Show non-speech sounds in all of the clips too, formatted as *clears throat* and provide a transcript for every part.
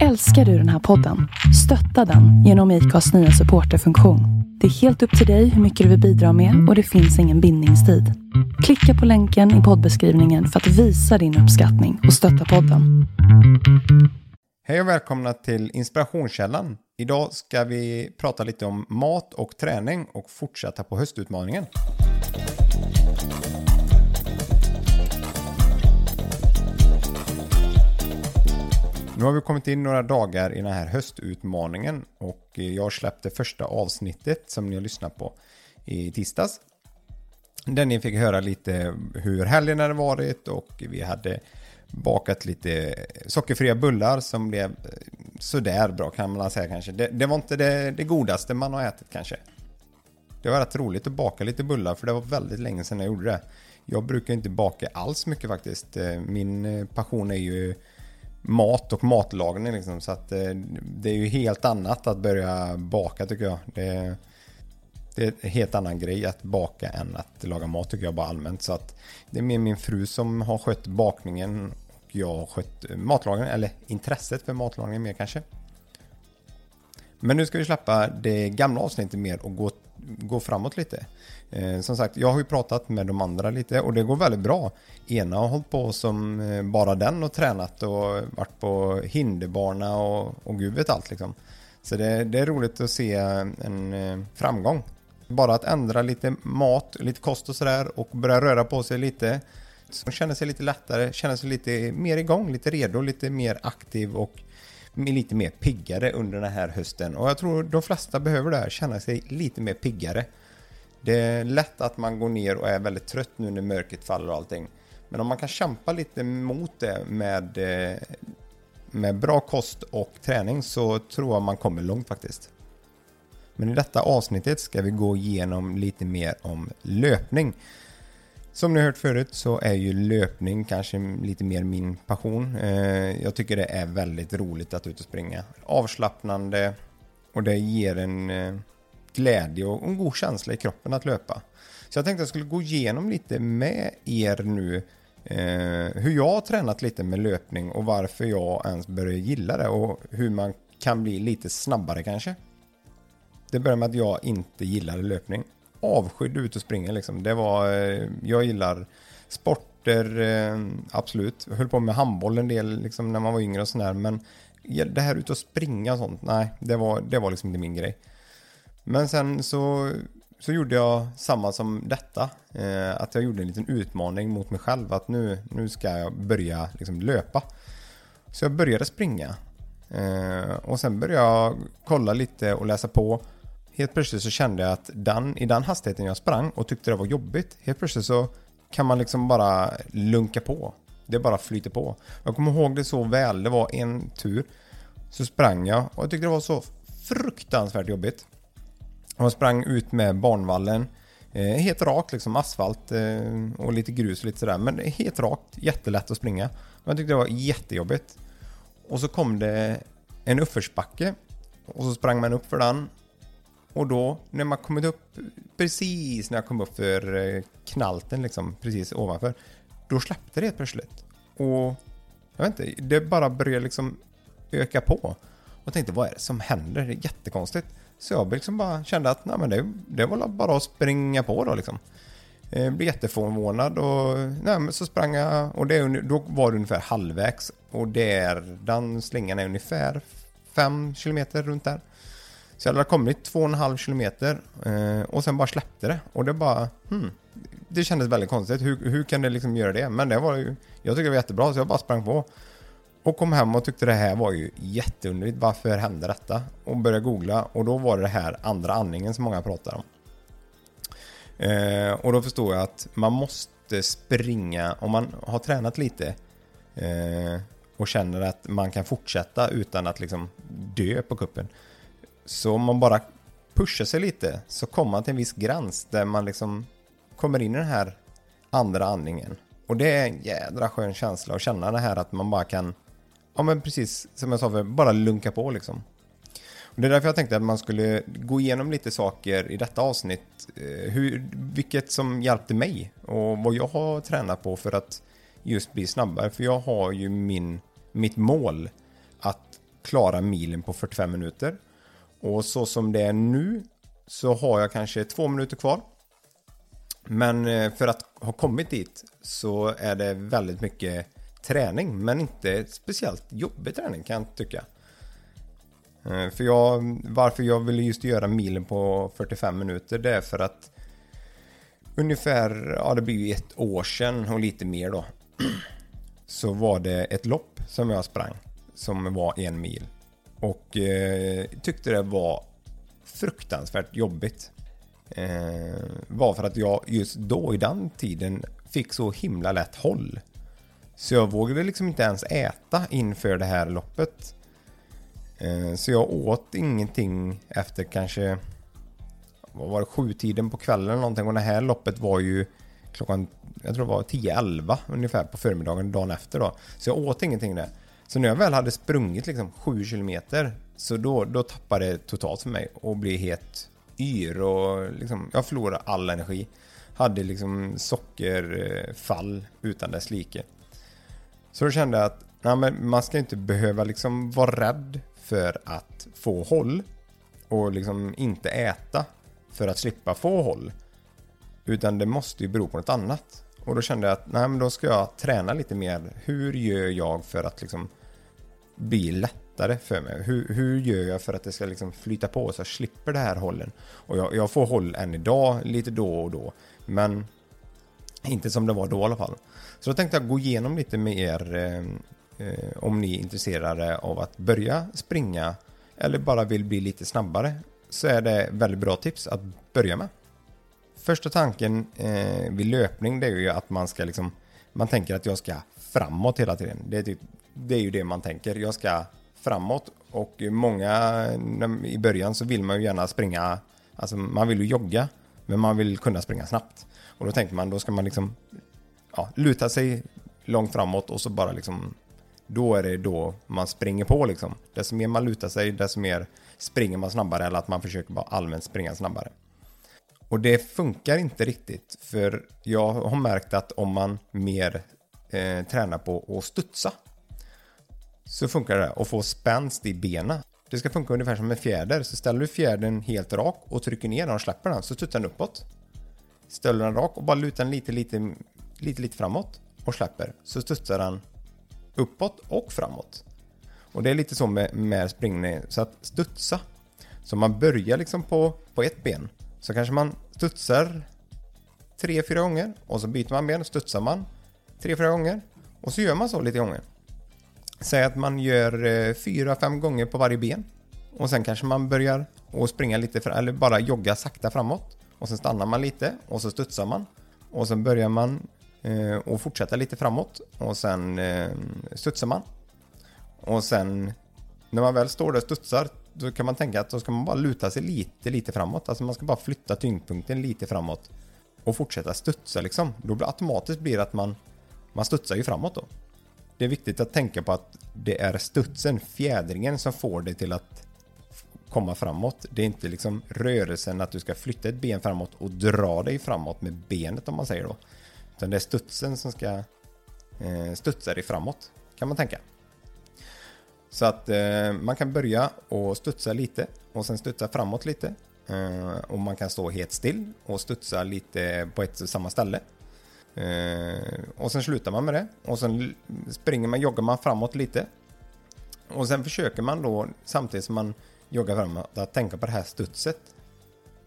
Älskar du den här podden? Stötta den genom IKAs nya supporterfunktion. Det är helt upp till dig hur mycket du vill bidra med och det finns ingen bindningstid. Klicka på länken i poddbeskrivningen för att visa din uppskattning och stötta podden. Hej och välkomna till Inspirationskällan. Idag ska vi prata lite om mat och träning och fortsätta på höstutmaningen. Nu har vi kommit in några dagar i den här höstutmaningen och eh, jag släppte första avsnittet som ni har lyssnat på i tisdags. Där ni fick höra lite hur helgen hade varit och vi hade bakat lite sockerfria bullar som blev eh, sådär bra kan man säga kanske. Det, det var inte det, det, godaste man har ätit kanske. Det var rätt roligt att baka lite bullar för det var väldigt länge sedan jag gjorde det. Jag brukar inte baka alls mycket faktiskt. Eh, min passion är ju mat och matlagning liksom. Så att eh, det, är ju helt annat att börja baka tycker jag. Det, det är en helt annan grej att baka än att laga mat tycker jag bara allmänt. Så att det är mer min fru som har skött bakningen och jag har skött eh, matlagningen, eller intresset för matlagningen mer kanske. Men nu ska vi släppa det gamla avsnittet mer och gå, gå framåt lite. Eh, som sagt, jag har ju pratat med de andra lite och det går väldigt bra. Ena har hållit på som eh, bara den och tränat och varit på hinderbana och, och gud vet allt liksom. Så det, det är roligt att se en eh, framgång. Bara att ändra lite mat, lite kost och sådär och börja röra på sig lite. Så känner sig lite lättare, känner sig lite mer igång, lite redo, lite mer aktiv och lite mer piggare under den här hösten. Och jag tror de flesta behöver det här, känna sig lite mer piggare. Det är lätt att man går ner och är väldigt trött nu när mörkret faller och allting. Men om man kan kämpa lite mot det med, eh, med bra kost och träning så tror jag man kommer långt faktiskt. Men i detta avsnittet ska vi gå igenom lite mer om löpning. Som ni har hört förut så är ju löpning kanske lite mer min passion. Eh, jag tycker det är väldigt roligt att ut och springa. Avslappnande och det ger en eh, glädje och en god känsla i kroppen att löpa. Så jag tänkte att jag skulle gå igenom lite med er nu eh, hur jag har tränat lite med löpning och varför jag ens började gilla det och hur man kan bli lite snabbare kanske. Det börjar med att jag inte gillade löpning. Avskydde ut och springa liksom. Det var, eh, jag gillar sporter, eh, absolut. Jag höll på med handboll en del liksom, när man var yngre och sådär. Men det här ut och springa och sånt, nej, det var, det var liksom inte min grej. Men sen så, så gjorde jag samma som detta. Eh, att jag gjorde en liten utmaning mot mig själv. Att nu, nu ska jag börja liksom löpa. Så jag började springa. Eh, och sen började jag kolla lite och läsa på. Helt plötsligt så kände jag att den, i den hastigheten jag sprang och tyckte det var jobbigt. Helt plötsligt så kan man liksom bara lunka på. Det bara flyter på. Jag kommer ihåg det så väl. Det var en tur. Så sprang jag och jag tyckte det var så fruktansvärt jobbigt. Jag sprang ut med banvallen. Eh, helt rakt liksom, asfalt eh, och lite grus och lite sådär. Men helt rakt, jättelätt att springa. Men jag tyckte det var jättejobbigt. Och så kom det en uppförsbacke. Och så sprang man upp för den. Och då, när man kommit upp, precis när jag kom upp för eh, knalten liksom, precis ovanför. Då släppte det helt plötsligt. Och jag vet inte, det bara började liksom öka på. Och jag tänkte, vad är det som händer? Det är jättekonstigt. Så jag liksom bara kände att nej, men det, det var bara att springa på då liksom. Jag blev jätteförvånad och nej, men så sprang jag och det, då var det ungefär halvvägs. Och där, den slingan är ungefär 5 kilometer runt där. Så jag hade kommit 2,5 kilometer eh, och sen bara släppte det. Och det bara, hmm, det kändes väldigt konstigt. Hur, hur kan det liksom göra det? Men det var ju, jag tycker det var jättebra så jag bara sprang på. Och kom hem och tyckte det här var ju jätteunderligt. Varför hände detta? Och började googla och då var det här andra andningen som många pratar om. Eh, och då förstår jag att man måste springa, om man har tränat lite eh, och känner att man kan fortsätta utan att liksom dö på kuppen. Så om man bara pushar sig lite så kommer man till en viss gräns där man liksom kommer in i den här andra andningen. Och det är en jädra skön känsla att känna det här att man bara kan Ja men precis, som jag sa för bara lunka på liksom. Och det är därför jag tänkte att man skulle gå igenom lite saker i detta avsnitt. Eh, hur, vilket som hjälpte mig och vad jag har tränat på för att just bli snabbare. För jag har ju min, mitt mål att klara milen på 45 minuter. Och så som det är nu så har jag kanske två minuter kvar. Men eh, för att ha kommit dit så är det väldigt mycket träning men inte speciellt jobbig träning kan jag tycka. Eh, för jag, varför jag ville just göra milen på 45 minuter det är för att ungefär, ja det blir ju ett år sedan och lite mer då. *clears throat* Så var det ett lopp som jag sprang som var en mil. Och eh, tyckte det var fruktansvärt jobbigt. Eh, var för att jag just då i den tiden fick så himla lätt håll. Så jag vågade liksom inte ens äta inför det här loppet. Eh, så jag åt ingenting efter kanske vad var det, sju tiden på kvällen eller någonting och det här loppet var ju klockan, jag tror det var 10-11 ungefär på förmiddagen dagen efter då. Så jag åt ingenting där. Så när jag väl hade sprungit liksom 7 kilometer så då, då tappade det totalt för mig och blev helt yr och liksom, jag förlorade all energi. Hade liksom sockerfall utan dess like. Så då kände jag att nej, men man ska inte behöva liksom vara rädd för att få håll och liksom inte äta för att slippa få håll. Utan det måste ju bero på något annat. Och då kände jag att nej, men då ska jag träna lite mer. Hur gör jag för att liksom bli lättare för mig? Hur, hur gör jag för att det ska liksom flyta på så jag slipper det här hållen? Och jag, jag får håll än idag, lite då och då. Men inte som det var då i alla fall. Så då tänkte jag gå igenom lite med er eh, eh, om ni är intresserade av att börja springa eller bara vill bli lite snabbare så är det väldigt bra tips att börja med. Första tanken eh, vid löpning det är ju att man ska liksom man tänker att jag ska framåt hela tiden. Det är, typ, det är ju det man tänker. Jag ska framåt och många i början så vill man ju gärna springa, alltså man vill ju jogga men man vill kunna springa snabbt. Och då tänker man då ska man liksom ja, luta sig långt framåt och så bara liksom då är det då man springer på liksom. Desto mer man lutar sig, desto mer springer man snabbare eller att man försöker bara allmänt springa snabbare. Och det funkar inte riktigt för jag har märkt att om man mer eh, tränar på att studsa så funkar det att få spänst i benen. Det ska funka ungefär som en fjäder. Så ställer du fjädern helt rak och trycker ner den och släpper den så studsar den uppåt. Ställer den rak och bara lutar den lite, lite, lite, lite framåt och släpper så studsar den uppåt och framåt. Och det är lite så med, med springning, så att studsa. Så man börjar liksom på, på ett ben. Så kanske man studsar tre, fyra gånger och så byter man ben, studsar man tre, fyra gånger och så gör man så lite gånger. Säg att man gör eh, fyra, fem gånger på varje ben och sen kanske man börjar och springa lite, eller bara jogga sakta framåt och sen stannar man lite och så studsar man och sen börjar man eh, och fortsätta lite framåt och sen eh, studsar man och sen när man väl står där och studsar då kan man tänka att då ska man bara luta sig lite, lite framåt. Alltså man ska bara flytta tyngdpunkten lite framåt och fortsätta studsa liksom. Då blir automatiskt blir det att man, man studsar ju framåt då. Det är viktigt att tänka på att det är studsen, fjädringen som får dig till att komma framåt. Det är inte liksom rörelsen att du ska flytta ett ben framåt och dra dig framåt med benet om man säger då. Utan det är studsen som ska eh, studsa dig framåt kan man tänka. Så att eh, man kan börja och studsa lite och sen studsa framåt lite. Eh, och man kan stå helt still och studsa lite på ett och samma ställe. Eh, och sen slutar man med det och sen springer man, joggar man framåt lite. Och sen försöker man då samtidigt som man joggar framåt att tänka på det här studset.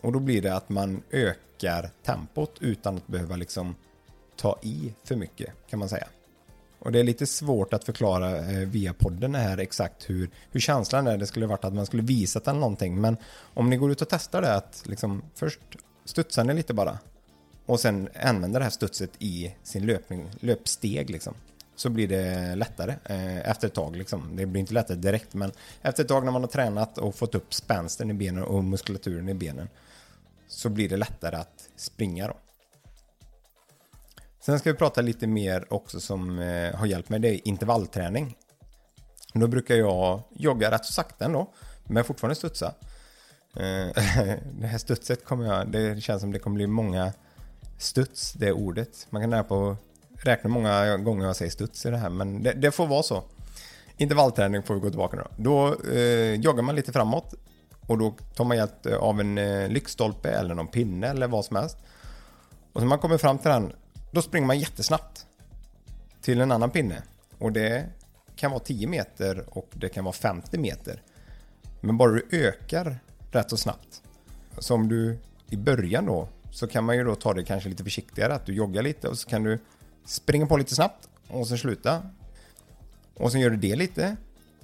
Och då blir det att man ökar tempot utan att behöva liksom ta i för mycket kan man säga. Och det är lite svårt att förklara eh, via podden här exakt hur, hur känslan är. Det skulle varit att man skulle visat den någonting. Men om ni går ut och testar det att liksom först studsar ni lite bara. Och sen använder det här studset i sin löpning, löpsteg liksom. Så blir det lättare eh, efter ett tag liksom. Det blir inte lättare direkt men efter ett tag när man har tränat och fått upp spänsten i benen och muskulaturen i benen. Så blir det lättare att springa då. Sen ska vi prata lite mer också som eh, har hjälpt mig. Det är intervallträning. Då brukar jag jogga rätt så sakta ändå, men fortfarande studsa. Eh, *laughs* det här studset kommer jag, det känns som det kommer bli många studs, det ordet. Man kan lära på räkna många gånger jag säger studs i det här, men det, det får vara så. intervallträning får vi gå tillbaka nu då. Då eh, joggar man lite framåt och då tar man hjälp eh, av en eh, lyktstolpe eller någon pinne eller vad som helst. Och när man kommer fram till den, då springer man jättesnabbt till en annan pinne. Och det kan vara 10 meter och det kan vara 50 meter. Men bara du ökar rätt så snabbt. som du i början då så kan man ju då ta det kanske lite försiktigare. Att du joggar lite och så kan du springa på lite snabbt och sen sluta. Och sen gör du det lite.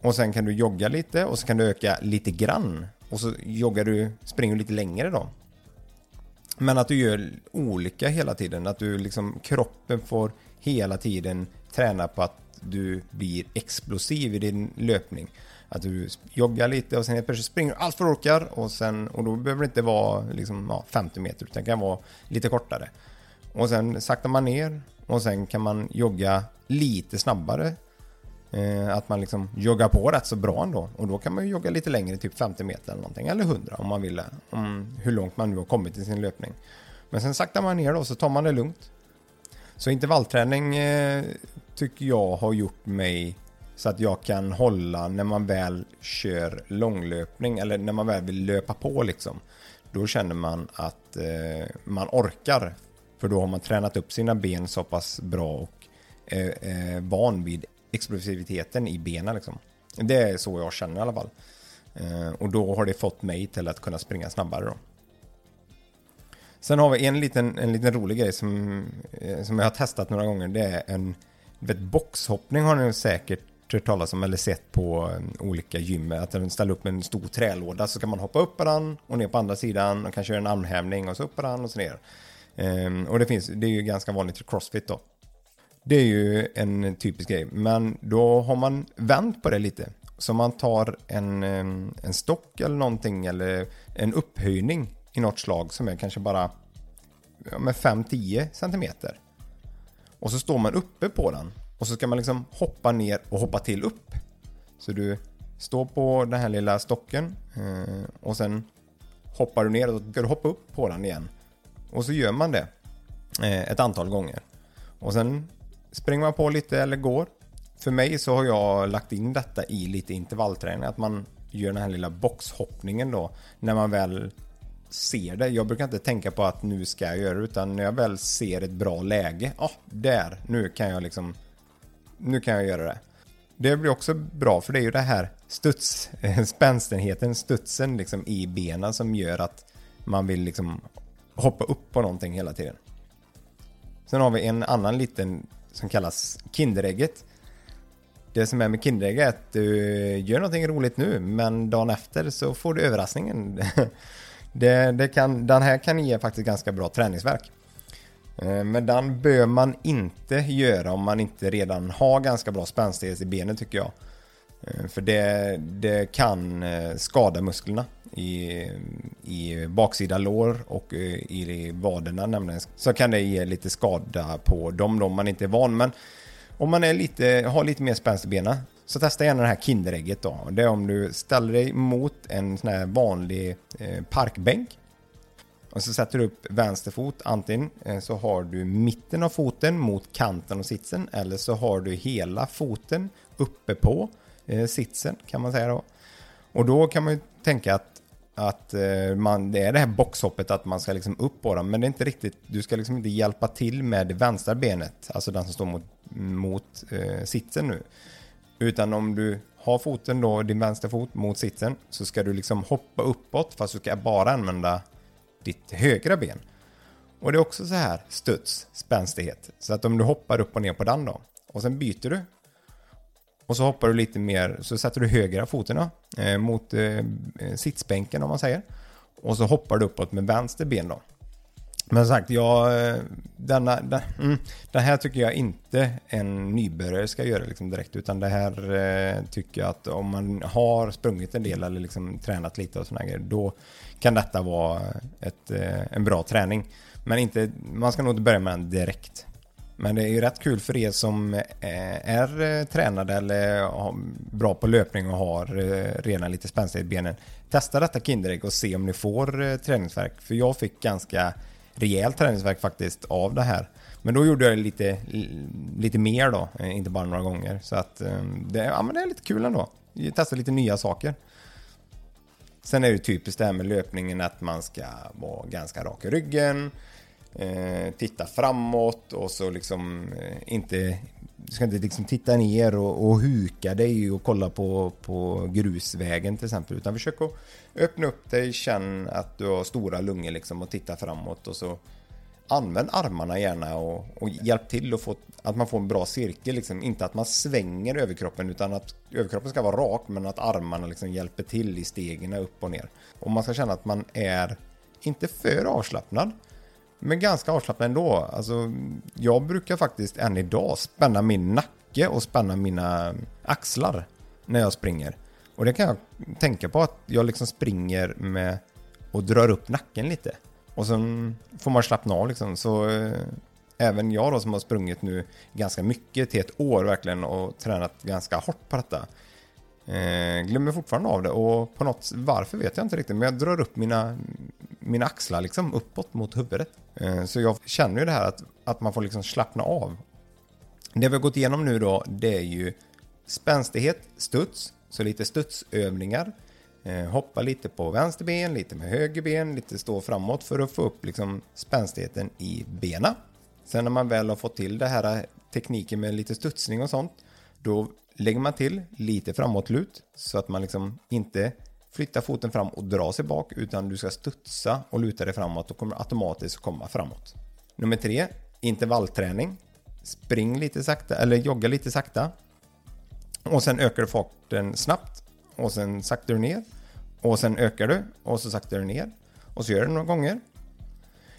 Och sen kan du jogga lite och så kan du öka lite grann. Och så joggar du, springer lite längre då. Men att du gör olika hela tiden. Att du liksom, kroppen får hela tiden träna på att du blir explosiv i din löpning. Att du joggar lite och sen helt plötsligt springer du allt för orkar och, sen, och då behöver det inte vara liksom, ja, 50 meter utan det kan vara lite kortare. Och sen saktar man ner och sen kan man jogga lite snabbare. Eh, att man liksom joggar på rätt så bra ändå. Och då kan man ju jogga lite längre, typ 50 meter eller någonting. Eller 100 om man vill Om hur långt man nu har kommit i sin löpning. Men sen saktar man ner då så tar man det lugnt. Så intervallträning eh, tycker jag har gjort mig så att jag kan hålla när man väl kör långlöpning eller när man väl vill löpa på liksom. Då känner man att eh, man orkar. För då har man tränat upp sina ben så pass bra och är eh, van vid explosiviteten i benen liksom. Det är så jag känner i alla fall. Eh, och då har det fått mig till att kunna springa snabbare då. Sen har vi en liten, en liten rolig grej som, eh, som jag har testat några gånger. Det är en vet, boxhoppning har ni säkert hört talas om eller sett på eh, olika gym. Att de ställer upp en stor trälåda så kan man hoppa upp på den och ner på andra sidan och kanske göra en armhävning och så upp på den och så ner. Um, och det, finns, det är ju ganska vanligt i crossfit då. Det är ju en typisk grej, men då har man vänt på det lite. Så man tar en, eh, en stock eller någonting eller en upphöjning i något slag som är kanske bara med 5-10 centimeter. Och så står man uppe på den och så ska man liksom hoppa ner och hoppa till upp. Så du står på den här lilla stocken eh, och sen hoppar du ner och så ska du hoppa upp på den igen. Och så gör man det eh, ett antal gånger. Och sen springer man på lite eller går. För mig så har jag lagt in detta i lite intervallträning. Att man gör den här lilla boxhoppningen då. När man väl ser det. Jag brukar inte tänka på att nu ska jag göra det. Utan när jag väl ser ett bra läge. Ja, ah, där. Nu kan jag liksom. Nu kan jag göra det. Det blir också bra för det är ju det här studs, *laughs* spänstenheten, studsen liksom i benen som gör att man vill liksom hoppa upp på någonting hela tiden. Sen har vi en annan liten som kallas Kinderägget. Det som är med Kinderägg är att du gör någonting roligt nu men dagen efter så får du överraskningen. *laughs* Det, det kan, den här kan ge faktiskt ganska bra träningsverk. Eh, Men den bör man inte göra om man inte redan har ganska bra spänstighet i benen tycker jag. Eh, för det, det kan eh, skada musklerna i, i baksida lår och i vaderna nämligen. Så kan det ge lite skada på dem då om man inte är van. Men om man är lite, har lite mer spänst i benen så testa gärna det här Kinderägget då. Det är om du ställer dig mot en sån här vanlig parkbänk. Och så sätter du upp vänster fot. Antingen eh, så har du mitten av foten mot kanten av sitsen. Eller så har du hela foten uppe på eh, sitsen kan man säga då. Och då kan man ju tänka att, att eh, man, det är det här boxhoppet att man ska liksom upp på den, Men det är inte riktigt, du ska liksom inte hjälpa till med det vänstra benet. Alltså den som står mot, mot eh, sitsen nu. Utan om du har foten då, din vänsterfot mot sitsen, så ska du liksom hoppa uppåt fast du ska bara använda ditt högra ben. Och det är också så här studs, spänstighet. Så att om du hoppar upp och ner på den då, och sen byter du. Och så hoppar du lite mer, så sätter du högra foten eh, mot eh, eh, sitsbänken om man säger. Och så hoppar du uppåt med vänster ben då. Men sagt, jag, eh, denna, den, mm, den här tycker jag inte en nybörjare ska göra liksom direkt. Utan det här eh, tycker jag att om man har sprungit en del eller liksom tränat lite och sådana grejer. Då kan detta vara ett, eh, en bra träning. Men inte, man ska nog inte börja med den direkt. Men det är ju rätt kul för er som eh, är eh, tränade eller bra på löpning och har eh, redan lite spänstighet i benen. Testa detta Kinderägg och se om ni får träningsverk. För jag fick ganska rejäl träningsverk faktiskt av det här. Men då gjorde jag det lite, lite mer då, eh, inte bara några gånger. Så att eh, det, ja, men det är lite kul ändå. Testa lite nya saker. Sen är det typiskt det här med löpningen att man ska vara ganska rak i ryggen, eh, titta framåt och så liksom eh, inte du ska inte liksom titta ner och, och huka dig och kolla på, på grusvägen till exempel. Utan försök att öppna upp dig, känn att du har stora lungor liksom och titta framåt och så använd armarna gärna och, och hjälp till att få, att man får en bra cirkel. Liksom. Inte att man svänger överkroppen utan att överkroppen ska vara rak men att armarna liksom hjälper till i stegen upp och ner. Och man ska känna att man är inte för avslappnad men ganska avslappnad ändå. Alltså, jag brukar faktiskt än idag spänna min nacke och spänna mina axlar när jag springer. Och det kan jag tänka på att jag liksom springer med och drar upp nacken lite. Och sen får man slappna av liksom. Så eh, även jag då som har sprungit nu ganska mycket till ett år verkligen och tränat ganska hårt på detta. Eh, glömmer fortfarande av det och på något varför vet jag inte riktigt men jag drar upp mina, mina axlar liksom uppåt mot huvudet. Eh, så jag känner ju det här att, att man får liksom slappna av. Det vi har gått igenom nu då det är ju spänstighet, studs, så lite studsövningar. Eh, hoppa lite på vänster ben, lite med höger ben, lite stå framåt för att få upp liksom spänstigheten i benen. Sen när man väl har fått till det här tekniken med lite studsning och sånt, då lägger man till lite framåtlut så att man liksom inte flyttar foten fram och drar sig bak utan du ska studsa och luta dig framåt och kommer automatiskt komma framåt. Nummer tre, intervallträning. Spring lite sakta eller jogga lite sakta. Och sen ökar du farten snabbt och sen saktar du ner och sen ökar du och så saktar du ner och så gör du några gånger.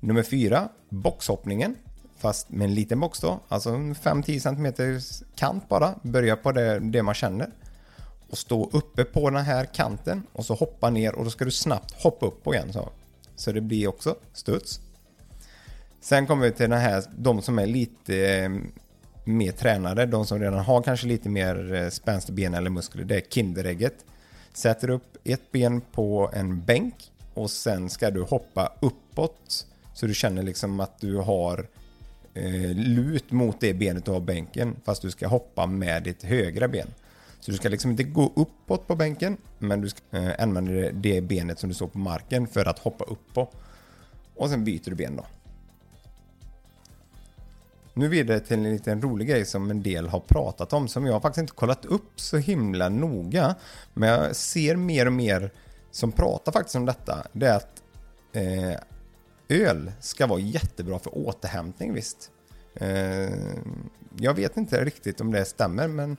Nummer fyra, boxhoppningen fast med en liten box då, alltså 5-10 cm kant bara, börja på det, det man känner och stå uppe på den här kanten och så hoppa ner och då ska du snabbt hoppa upp igen så. Så det blir också studs. Sen kommer vi till den här, de som är lite eh, mer tränade, de som redan har kanske lite mer eh, spänst i ben eller muskler, det är kinderägget. Sätter upp ett ben på en bänk och sen ska du hoppa uppåt så du känner liksom att du har eh, lut mot det benet du har bänken fast du ska hoppa med ditt högra ben. Så du ska liksom inte gå uppåt på bänken men du ska eh, använda det benet som du står på marken för att hoppa upp på. Och sen byter du ben då. Nu vidare till en liten rolig grej som en del har pratat om som jag faktiskt inte kollat upp så himla noga. Men jag ser mer och mer som pratar faktiskt om detta. Det är att eh, öl ska vara jättebra för återhämtning visst. Eh, jag vet inte riktigt om det stämmer men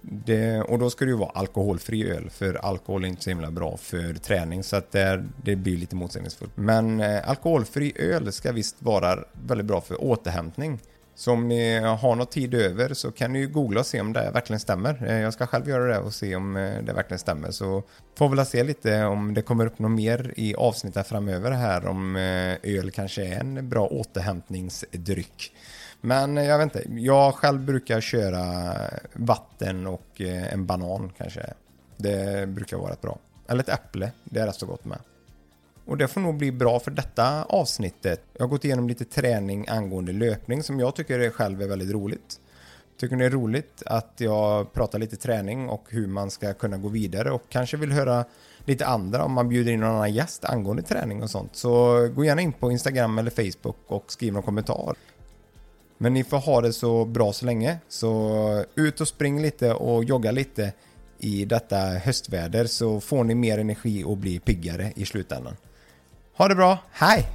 det, och då ska det ju vara alkoholfri öl för alkohol är inte så himla bra för träning så att det, det blir lite motsägelsefullt. Men eh, alkoholfri öl ska visst vara väldigt bra för återhämtning. Så om ni har något tid över så kan ni ju googla och se om det verkligen stämmer. Eh, jag ska själv göra det och se om eh, det verkligen stämmer. Så får väl se lite om det kommer upp något mer i avsnittet framöver här om eh, öl kanske är en bra återhämtningsdryck. Men jag vet inte, jag själv brukar köra vatten och en banan kanske. Det brukar vara rätt bra. Eller ett äpple, det är rätt så gott med. Och det får nog bli bra för detta avsnittet. Jag har gått igenom lite träning angående löpning som jag tycker själv är väldigt roligt. Tycker ni det är roligt att jag pratar lite träning och hur man ska kunna gå vidare och kanske vill höra lite andra om man bjuder in någon annan gäst angående träning och sånt. Så gå gärna in på Instagram eller Facebook och skriv någon kommentar. Men ni får ha det så bra så länge. Så ut och spring lite och jogga lite i detta höstväder så får ni mer energi och blir piggare i slutändan. Ha det bra. Hej!